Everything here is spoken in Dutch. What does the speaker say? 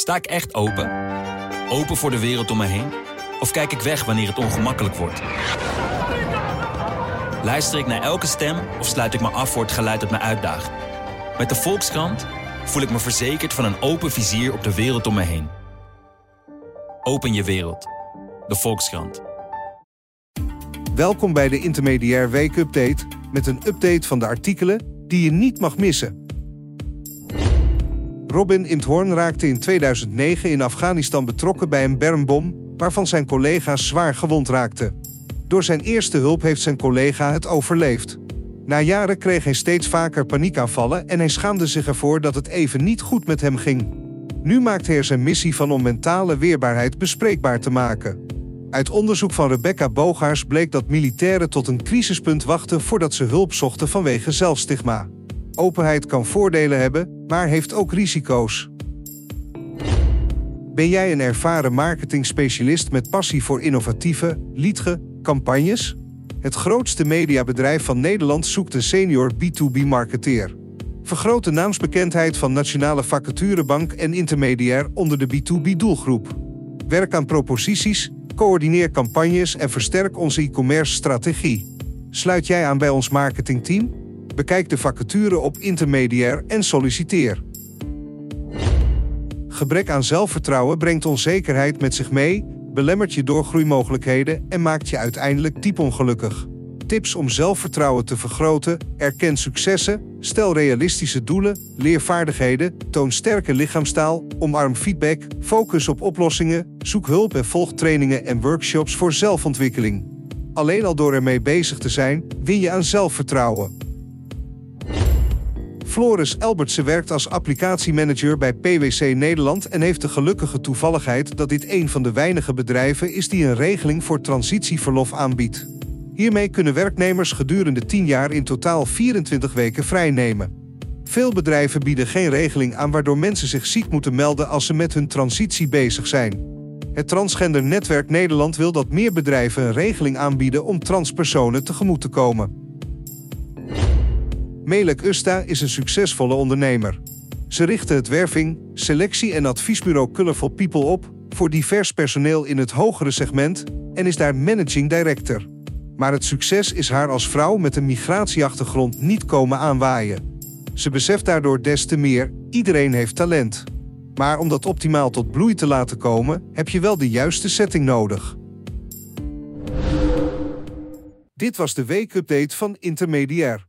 Sta ik echt open? Open voor de wereld om me heen? Of kijk ik weg wanneer het ongemakkelijk wordt? Luister ik naar elke stem of sluit ik me af voor het geluid dat me uitdaagt? Met de Volkskrant voel ik me verzekerd van een open vizier op de wereld om me heen. Open je wereld. De Volkskrant. Welkom bij de Intermediair Week Update met een update van de artikelen die je niet mag missen. Robin Imthorn raakte in 2009 in Afghanistan betrokken bij een bermbom waarvan zijn collega's zwaar gewond raakten. Door zijn eerste hulp heeft zijn collega het overleefd. Na jaren kreeg hij steeds vaker paniekaanvallen en hij schaamde zich ervoor dat het even niet goed met hem ging. Nu maakt hij er zijn missie van om mentale weerbaarheid bespreekbaar te maken. Uit onderzoek van Rebecca Bogaars bleek dat militairen tot een crisispunt wachten voordat ze hulp zochten vanwege zelfstigma. Openheid kan voordelen hebben, maar heeft ook risico's. Ben jij een ervaren marketingspecialist met passie voor innovatieve, liedge campagnes? Het grootste mediabedrijf van Nederland zoekt een senior B2B-marketeer. Vergroot de naamsbekendheid van Nationale Vacaturebank en Intermediair onder de B2B-doelgroep. Werk aan proposities, coördineer campagnes en versterk onze e-commerce strategie. Sluit jij aan bij ons marketingteam? Bekijk de vacature op Intermediair en solliciteer. Gebrek aan zelfvertrouwen brengt onzekerheid met zich mee, belemmert je doorgroeimogelijkheden en maakt je uiteindelijk diep ongelukkig. Tips om zelfvertrouwen te vergroten: erken successen, stel realistische doelen, leer vaardigheden, toon sterke lichaamstaal, omarm feedback, focus op oplossingen, zoek hulp en volg trainingen en workshops voor zelfontwikkeling. Alleen al door ermee bezig te zijn, win je aan zelfvertrouwen. Floris Elbertse werkt als applicatiemanager bij PwC Nederland en heeft de gelukkige toevalligheid dat dit een van de weinige bedrijven is die een regeling voor transitieverlof aanbiedt. Hiermee kunnen werknemers gedurende 10 jaar in totaal 24 weken vrijnemen. Veel bedrijven bieden geen regeling aan waardoor mensen zich ziek moeten melden als ze met hun transitie bezig zijn. Het Transgender Netwerk Nederland wil dat meer bedrijven een regeling aanbieden om transpersonen tegemoet te komen. Melek Usta is een succesvolle ondernemer. Ze richtte het werving, selectie en adviesbureau Colorful People op voor divers personeel in het hogere segment en is daar managing director. Maar het succes is haar als vrouw met een migratieachtergrond niet komen aanwaaien. Ze beseft daardoor des te meer: iedereen heeft talent. Maar om dat optimaal tot bloei te laten komen, heb je wel de juiste setting nodig. Dit was de weekupdate van Intermediair.